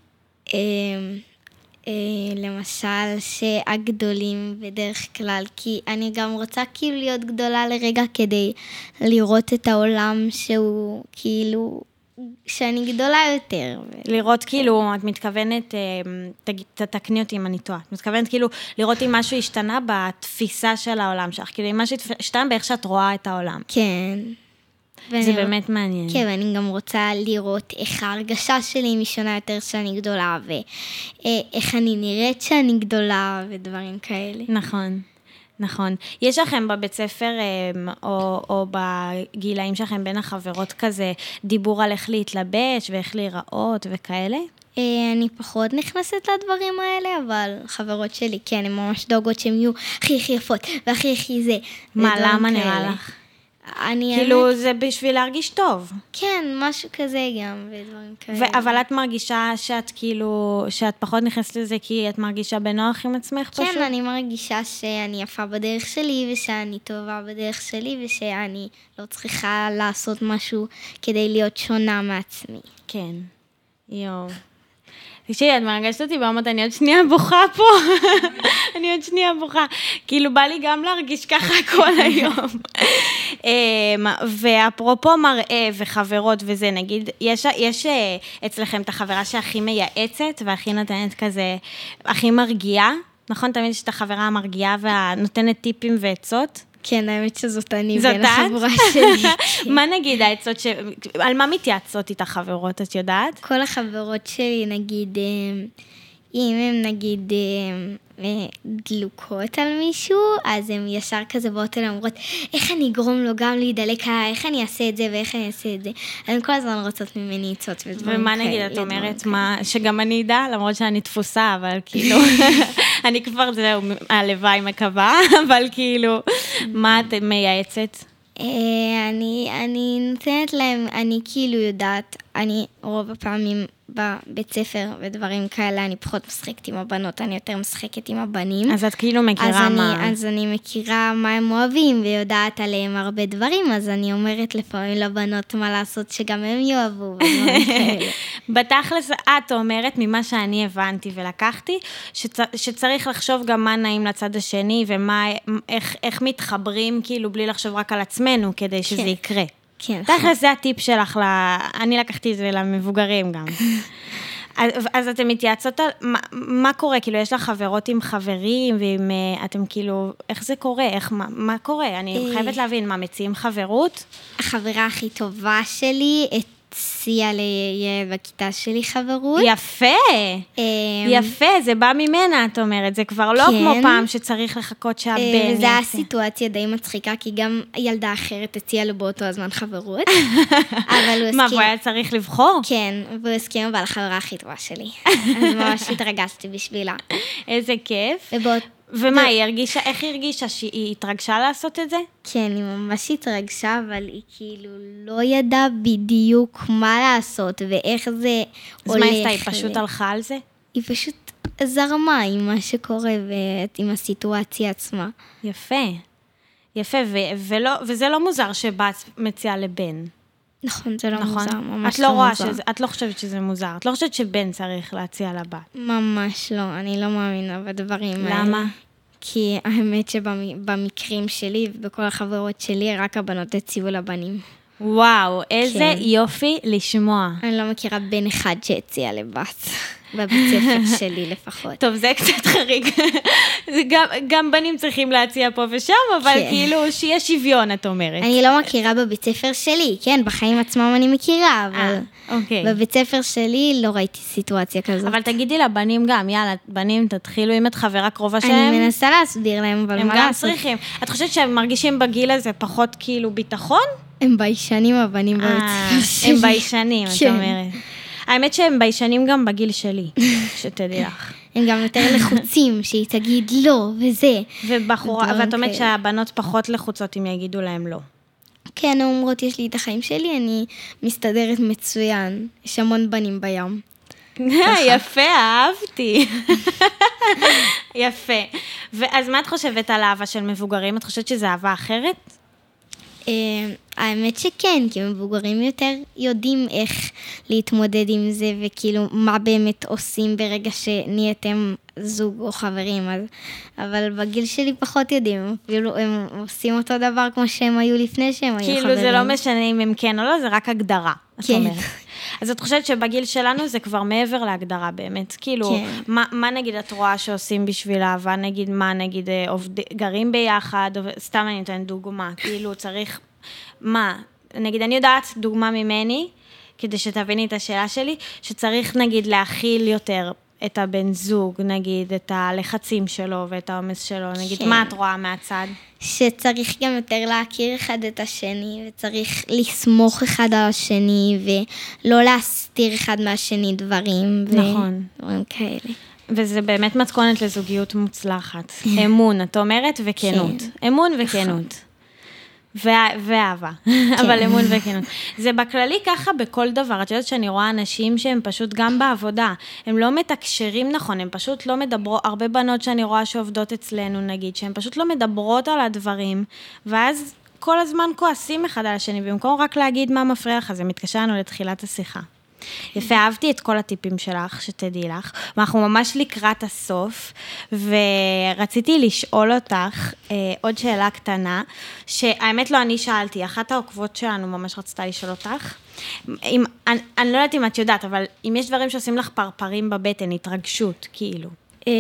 למשל, שהגדולים בדרך כלל, כי אני גם רוצה כאילו להיות גדולה לרגע כדי לראות את העולם שהוא כאילו שאני גדולה יותר. לראות כאילו, את מתכוונת, אה, תתקני אותי אם אני טועה, את מתכוונת כאילו לראות אם משהו השתנה בתפיסה של העולם שלך, כאילו אם משהו השתנה באיך שאת רואה את העולם. כן. זה באמת מעניין. כן, ואני גם רוצה לראות איך ההרגשה שלי משונה יותר שאני גדולה, ואיך אני נראית שאני גדולה, ודברים כאלה. נכון. נכון. יש לכם בבית ספר, אמ, או, או בגילאים שלכם בין החברות כזה, דיבור על איך להתלבש ואיך להיראות וכאלה? אה, אני פחות נכנסת לדברים האלה, אבל חברות שלי, כן, הן ממש דואגות שהן יהיו הכי הכי יפות והכי הכי זה. מה, למה נראה לך? אני... כאילו, האמת... זה בשביל להרגיש טוב. כן, משהו כזה גם, ודברים כאלה. אבל את מרגישה שאת כאילו, שאת פחות נכנסת לזה כי את מרגישה בנוח עם עצמך כן, פשוט? כן, אני מרגישה שאני יפה בדרך שלי, ושאני טובה בדרך שלי, ושאני לא צריכה לעשות משהו כדי להיות שונה מעצמי. כן. יואו. תקשיבי, את מרגשת אותי ואמרת, אני עוד שנייה בוכה פה. אני עוד שנייה בוכה. כאילו, בא לי גם להרגיש ככה כל היום. אמ, ואפרופו מראה וחברות וזה, נגיד, יש, יש אה, אצלכם את החברה שהכי מייעצת והכי נותנת כזה, הכי מרגיעה, נכון? תמיד יש את החברה המרגיעה והנותנת טיפים ועצות. כן, האמת שזאת אני בין החבורה שלי. מה נגיד העצות ש... על מה מתייעצות איתך חברות, את יודעת? כל החברות שלי, נגיד, אה, אם הן נגיד אה, אה, דלוקות על מישהו, אז הן ישר כזה באות אליי ואומרות, איך אני אגרום לו גם להידלק עליי, איך אני אעשה את זה ואיך אני אעשה את זה. אז הן כל הזמן רוצות ממני עצות ודברים כאלה. ומה נגיד, את אומרת, מה, שגם אני אדע, למרות שאני תפוסה, אבל כאילו, אני כבר, זהו, הלוואי מקווה, אבל כאילו, מה את מייעצת? אני, אני נותנת להם, אני כאילו יודעת, אני רוב הפעמים בבית ספר ודברים כאלה, אני פחות משחקת עם הבנות, אני יותר משחקת עם הבנים. אז את כאילו מכירה אז מה... אני, אז אני מכירה מה הם אוהבים ויודעת עליהם הרבה דברים, אז אני אומרת לפעמים לבנות מה לעשות שגם הם יאהבו. בתכלס, את אומרת, ממה שאני הבנתי ולקחתי, שצ, שצריך לחשוב גם מה נעים לצד השני ואיך מתחברים, כאילו, בלי לחשוב רק על עצמנו, כדי שזה כן. יקרה. כן. תכל'ס זה הטיפ שלך, ל... אני לקחתי את זה למבוגרים גם. אז, אז אתן מתייעצות על מה, מה קורה, כאילו יש לך חברות עם חברים, ואם אה, אתם כאילו, איך זה קורה, איך, מה, מה קורה? אני אה. חייבת להבין, מה, מציעים חברות? החברה הכי טובה שלי, את הציעה לי בכיתה שלי חברות. יפה, אמ, יפה, זה בא ממנה, את אומרת. זה כבר לא כן. כמו פעם שצריך לחכות שהבן יעשה. וזו הייתה סיטואציה די מצחיקה, כי גם ילדה אחרת הציעה לו באותו הזמן חברות. אבל הוא מה, הסכים. והוא היה צריך לבחור? כן, והוא הסכים אבל החברה הכי טובה שלי. אז ממש התרגשתי בשבילה. איזה כיף. ובאות... ומה, היא הרגישה, איך היא הרגישה? שהיא התרגשה לעשות את זה? כן, היא ממש התרגשה, אבל היא כאילו לא ידעה בדיוק מה לעשות ואיך זה אז הולך. מה היא עשתה? היא פשוט הלכה על זה? היא פשוט זרמה עם מה שקורה ועם הסיטואציה עצמה. יפה. יפה, ו- ולא, וזה לא מוזר שבת מציעה לבן, נכון, זה לא נכון? מוזר, ממש את לא רואה מוזר. שזה, את לא חושבת שזה מוזר, את לא חושבת שבן צריך להציע לבת. ממש לא, אני לא מאמינה בדברים האלה. למה? כי האמת שבמקרים שלי ובכל החברות שלי, רק הבנות הציעו לבנים. וואו, איזה כן. יופי לשמוע. אני לא מכירה בן אחד שהציע לבת, בבית ספר שלי לפחות. טוב, זה קצת חריג. זה גם, גם בנים צריכים להציע פה ושם, אבל כן. כאילו שיהיה שוויון, את אומרת. אני לא מכירה בבית ספר שלי, כן, בחיים עצמם אני מכירה, אבל אה, אוקיי. בבית ספר שלי לא ראיתי סיטואציה כזאת. אבל תגידי לבנים גם, יאללה, בנים, תתחילו, אם את חברה קרובה שלהם, אני מנסה להסביר להם, אבל הם מה גם לעשות? צריכים. את חושבת שהם מרגישים בגיל הזה פחות כאילו ביטחון? הם ביישנים הבנים בבית אה, ספר. הם ביישנים, את כן. אומרת. האמת שהם ביישנים גם בגיל שלי, שתדעי לך. הם גם יותר לחוצים, שהיא תגיד לא, וזה. ובחורה, ואת אומרת. שהבנות פחות לחוצות אם יגידו להם לא. כן, אומרות, יש לי את החיים שלי, אני מסתדרת מצוין. יש המון בנים בים. יפה, אהבתי. יפה. ואז מה את חושבת על אהבה של מבוגרים? את חושבת שזו אהבה אחרת? אה, האמת שכן, כי מבוגרים יותר יודעים איך להתמודד עם זה, וכאילו, מה באמת עושים ברגע שנהייתם זוג או חברים. אז, אבל בגיל שלי פחות יודעים, אפילו הם עושים אותו דבר כמו שהם היו לפני שהם היו חברים. כאילו זה לא משנה אם הם כן או לא, זה רק הגדרה, כן. אז את חושבת שבגיל שלנו זה כבר מעבר להגדרה באמת. כאילו, כן. מה, מה נגיד את רואה שעושים בשביל אהבה? נגיד מה, נגיד אה, עובד, גרים ביחד, סתם אני נותנת דוגמה, כאילו צריך, מה, נגיד אני יודעת דוגמה ממני, כדי שתביני את השאלה שלי, שצריך נגיד להכיל יותר את הבן זוג, נגיד את הלחצים שלו ואת העומס שלו, נגיד כן. מה את רואה מהצד? שצריך גם יותר להכיר אחד את השני, וצריך לסמוך אחד על השני, ולא להסתיר אחד מהשני דברים. ו- נכון. דברים כאלה. וזה באמת מתכונת לזוגיות מוצלחת. אמון, את אומרת, וכנות. אמון וכנות. ואה- ואהבה, אבל אמון וכנות. זה בכללי ככה בכל דבר. את יודעת שאני רואה אנשים שהם פשוט גם בעבודה, הם לא מתקשרים נכון, הם פשוט לא מדברות, הרבה בנות שאני רואה שעובדות אצלנו נגיד, שהן פשוט לא מדברות על הדברים, ואז כל הזמן כועסים אחד על השני, במקום רק להגיד מה מפריע לך, זה מתקשר לנו לתחילת השיחה. יפה, אהבתי את כל הטיפים שלך, שתדעי לך. ואנחנו ממש לקראת הסוף, ורציתי לשאול אותך אה, עוד שאלה קטנה, שהאמת לא אני שאלתי, אחת העוקבות שלנו ממש רצתה לשאול אותך. אם, אני, אני לא יודעת אם את יודעת, אבל אם יש דברים שעושים לך פרפרים בבטן, התרגשות, כאילו. אמ,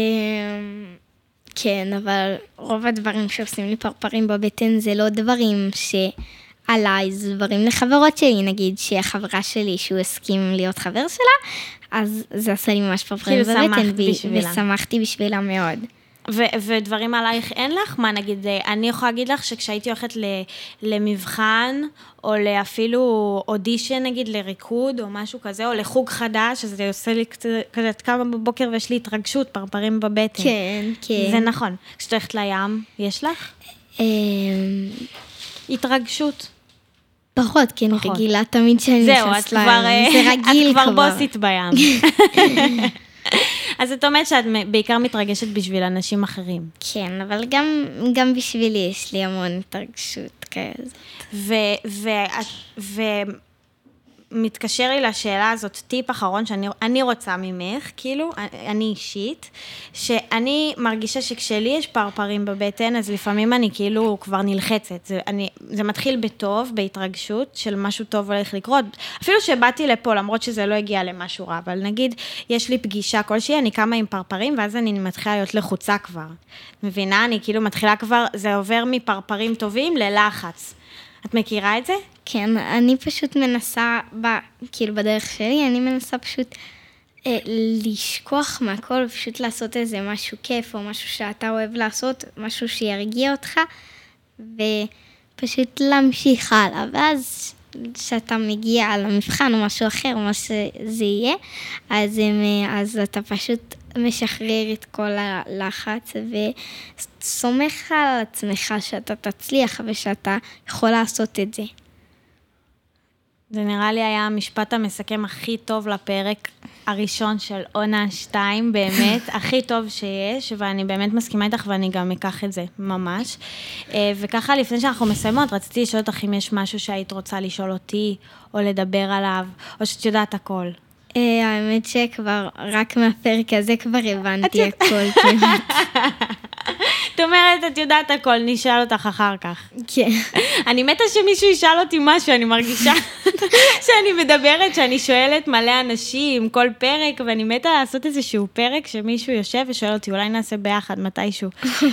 כן, אבל רוב הדברים שעושים לי פרפרים בבטן זה לא דברים שעליי, זה דברים לחברות שלי, נגיד שהחברה שלי, שהוא הסכים להיות חבר שלה, אז זה עשה לי ממש פרפרים כאילו בבטן. ושמחתי בשבילה מאוד. ו- ודברים עלייך אין לך? מה נגיד, אה, אני יכולה להגיד לך שכשהייתי הולכת ל- למבחן, או לאפילו אודישן נגיד לריקוד, או משהו כזה, או לחוג חדש, אז זה עושה לי כזה, את קמה בבוקר ויש לי התרגשות, פרפרים בבטן. כן, כן. זה נכון. כשאת הולכת לים, יש לך? אמ, התרגשות. פחות, כי אני פחות. רגילה תמיד שאני את נכנסת כבר, לים, אה, זה רגיל את כבר. כבר בוסית בים. אז את אומרת שאת בעיקר מתרגשת בשביל אנשים אחרים. כן, אבל גם, גם בשבילי יש לי המון התרגשות כזאת. ו... ו... ו... מתקשר לי לשאלה הזאת, טיפ אחרון שאני אני רוצה ממך, כאילו, אני אישית, שאני מרגישה שכשלי יש פרפרים בבטן, אז לפעמים אני כאילו כבר נלחצת. זה, אני, זה מתחיל בטוב, בהתרגשות של משהו טוב הולך לקרות. אפילו שבאתי לפה, למרות שזה לא הגיע למשהו רע, אבל נגיד, יש לי פגישה כלשהי, אני קמה עם פרפרים, ואז אני מתחילה להיות לחוצה כבר. מבינה? אני כאילו מתחילה כבר, זה עובר מפרפרים טובים ללחץ. את מכירה את זה? כן, אני פשוט מנסה, ב, כאילו בדרך שלי, אני מנסה פשוט אה, לשכוח מהכל, פשוט לעשות איזה משהו כיף, או משהו שאתה אוהב לעשות, משהו שירגיע אותך, ופשוט להמשיך הלאה. ואז כשאתה מגיע למבחן או משהו אחר, מה שזה יהיה, אז, אז אתה פשוט משחרר את כל הלחץ וסומך על עצמך שאתה תצליח ושאתה יכול לעשות את זה. זה נראה לי היה המשפט המסכם הכי טוב לפרק הראשון של עונה 2, באמת, הכי טוב שיש, ואני באמת מסכימה איתך ואני גם אקח את זה, ממש. אה, וככה, לפני שאנחנו מסיימות, רציתי לשאול אותך אם יש משהו שהיית רוצה לשאול אותי, או לדבר עליו, או שאת יודעת הכל. אה, האמת שכבר, רק מהפרק הזה כבר הבנתי הכל כמעט. את אומרת, את יודעת הכל, נשאל אותך אחר כך. כן. אני מתה שמישהו ישאל אותי משהו, אני מרגישה שאני מדברת, שאני שואלת מלא אנשים כל פרק, ואני מתה לעשות איזשהו פרק שמישהו יושב ושואל אותי, אולי נעשה ביחד מתישהו,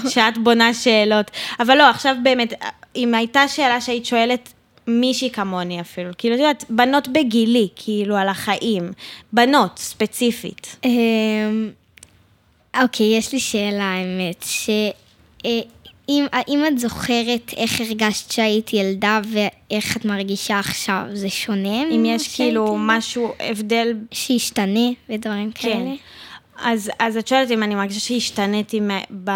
שאת בונה שאלות. אבל לא, עכשיו באמת, אם הייתה שאלה שהיית שואלת מישהי כמוני אפילו, כאילו, את יודעת, בנות בגילי, כאילו, על החיים, בנות, ספציפית. אמ, אוקיי, יש לי שאלה, האמת, שאם אה, את זוכרת איך הרגשת שהיית ילדה ואיך את מרגישה עכשיו, זה שונה? אם יש כאילו משהו, הבדל... שישתנה ודברים כן. אז, אז את שואלת אם אני מרגישה שהשתניתי ב,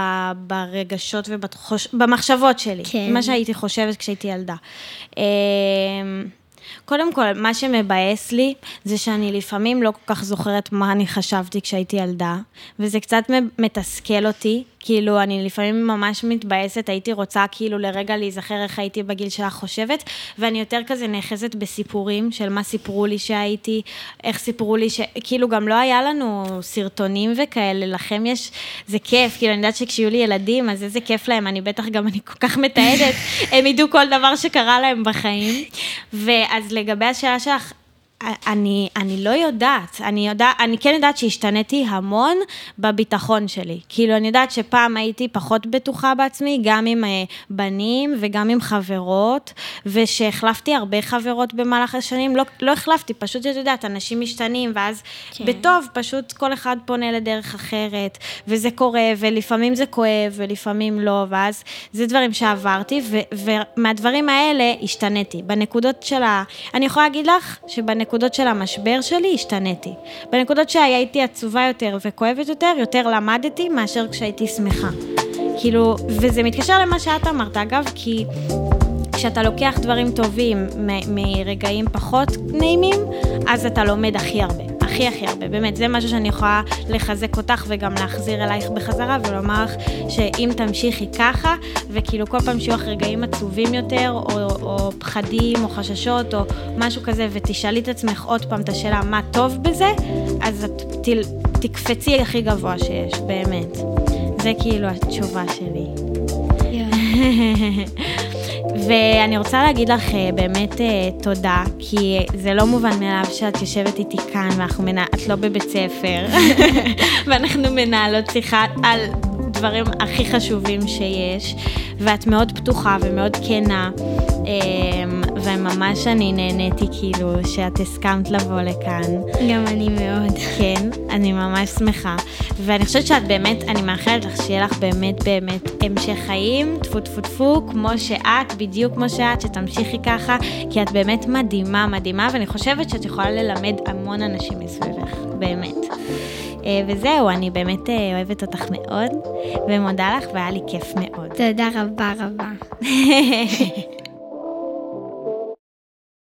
ברגשות ובמחשבות שלי, כן. מה שהייתי חושבת כשהייתי ילדה. אמ, קודם כל, מה שמבאס לי, זה שאני לפעמים לא כל כך זוכרת מה אני חשבתי כשהייתי ילדה, וזה קצת מתסכל אותי, כאילו, אני לפעמים ממש מתבאסת, הייתי רוצה כאילו לרגע להיזכר איך הייתי בגיל שלך חושבת, ואני יותר כזה נאחזת בסיפורים של מה סיפרו לי שהייתי, איך סיפרו לי ש... כאילו, גם לא היה לנו סרטונים וכאלה, לכם יש... זה כיף, כאילו, אני יודעת שכשיהיו לי ילדים, אז איזה כיף להם, אני בטח גם, אני כל כך מתעדת, הם ידעו כל דבר שקרה להם בחיים. ואז לגבי השאלה שלך, אני, אני לא יודעת, אני, יודע, אני כן יודעת שהשתניתי המון בביטחון שלי. כאילו, אני יודעת שפעם הייתי פחות בטוחה בעצמי, גם עם אה, בנים וגם עם חברות, ושהחלפתי הרבה חברות במהלך השנים, לא, לא החלפתי, פשוט, את יודעת, אנשים משתנים, ואז כן. בטוב, פשוט כל אחד פונה לדרך אחרת, וזה קורה, ולפעמים זה כואב, ולפעמים לא, ואז זה דברים שעברתי, ו, ומהדברים האלה השתניתי. בנקודות של ה... אני יכולה להגיד לך שבנקודות... בנקודות של המשבר שלי השתניתי. בנקודות שהייתי עצובה יותר וכואבת יותר, יותר למדתי מאשר כשהייתי שמחה. כאילו, וזה מתקשר למה שאת אמרת, אגב, כי כשאתה לוקח דברים טובים מרגעים פחות נעימים, אז אתה לומד הכי הרבה. הכי הכי הרבה, באמת, זה משהו שאני יכולה לחזק אותך וגם להחזיר אלייך בחזרה ולומר לך שאם תמשיכי ככה, וכאילו כל פעם שיהיו לך רגעים עצובים יותר, או, או פחדים, או חששות, או משהו כזה, ותשאלי את עצמך עוד פעם את השאלה מה טוב בזה, אז את תל, תקפצי הכי גבוה שיש, באמת. זה כאילו התשובה שלי. ואני רוצה להגיד לך אה, באמת אה, תודה, כי זה לא מובן מאליו שאת יושבת איתי כאן ואנחנו מנהל... את לא בבית ספר, ואנחנו מנהלות שיחה על הדברים הכי חשובים שיש, ואת מאוד פתוחה ומאוד כנה, אמ, וממש אני נהניתי כאילו שאת הסכמת לבוא לכאן. גם אני מאוד. כן, אני ממש שמחה. ואני חושבת שאת באמת, אני מאחלת לך שיהיה לך באמת באמת המשך חיים, טפו טפו טפו, כמו שאת, בדיוק כמו שאת, שתמשיכי ככה, כי את באמת מדהימה, מדהימה, ואני חושבת שאת יכולה ללמד המון אנשים מסביבך, באמת. אה, וזהו, אני באמת אה, אוהבת אותך מאוד, ומודה לך, והיה לי כיף מאוד. תודה רבה רבה.